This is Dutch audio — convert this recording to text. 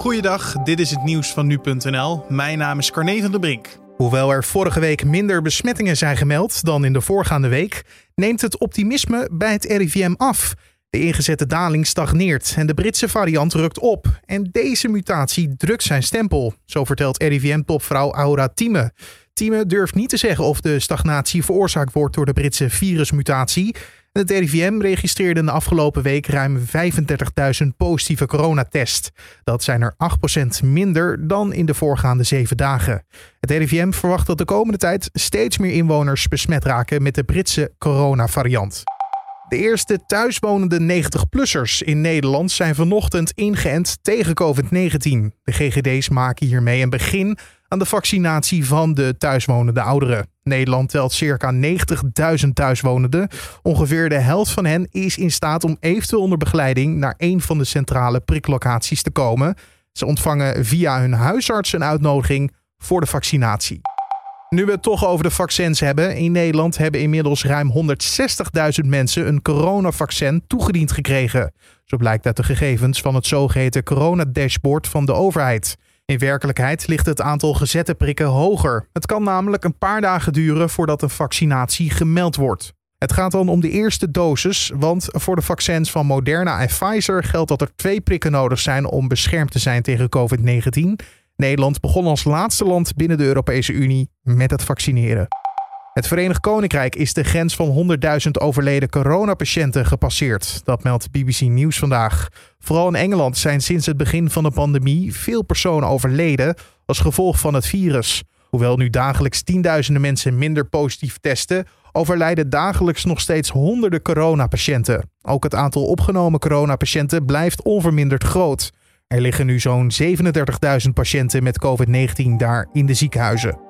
Goeiedag, dit is het nieuws van nu.nl. Mijn naam is Carne van der Brink. Hoewel er vorige week minder besmettingen zijn gemeld dan in de voorgaande week, neemt het optimisme bij het RIVM af. De ingezette daling stagneert en de Britse variant rukt op. En deze mutatie drukt zijn stempel, zo vertelt RIVM-topvrouw Aura Thieme. Thieme durft niet te zeggen of de stagnatie veroorzaakt wordt door de Britse virusmutatie. Het RIVM registreerde in de afgelopen week ruim 35.000 positieve coronatests. Dat zijn er 8% minder dan in de voorgaande zeven dagen. Het RIVM verwacht dat de komende tijd steeds meer inwoners besmet raken met de Britse coronavariant. De eerste thuiswonende 90-plussers in Nederland zijn vanochtend ingeënt tegen COVID-19. De GGD's maken hiermee een begin aan de vaccinatie van de thuiswonende ouderen. Nederland telt circa 90.000 thuiswonenden. Ongeveer de helft van hen is in staat om eventueel onder begeleiding naar een van de centrale priklocaties te komen. Ze ontvangen via hun huisarts een uitnodiging voor de vaccinatie. Nu we het toch over de vaccins hebben. In Nederland hebben inmiddels ruim 160.000 mensen een coronavaccin toegediend gekregen. Zo blijkt uit de gegevens van het zogeheten coronadashboard van de overheid. In werkelijkheid ligt het aantal gezette prikken hoger. Het kan namelijk een paar dagen duren voordat een vaccinatie gemeld wordt. Het gaat dan om de eerste dosis, want voor de vaccins van Moderna en Pfizer geldt dat er twee prikken nodig zijn om beschermd te zijn tegen COVID-19. Nederland begon als laatste land binnen de Europese Unie met het vaccineren. Het Verenigd Koninkrijk is de grens van 100.000 overleden coronapatiënten gepasseerd. Dat meldt BBC Nieuws vandaag. Vooral in Engeland zijn sinds het begin van de pandemie veel personen overleden als gevolg van het virus. Hoewel nu dagelijks tienduizenden mensen minder positief testen, overlijden dagelijks nog steeds honderden coronapatiënten. Ook het aantal opgenomen coronapatiënten blijft onverminderd groot. Er liggen nu zo'n 37.000 patiënten met COVID-19 daar in de ziekenhuizen.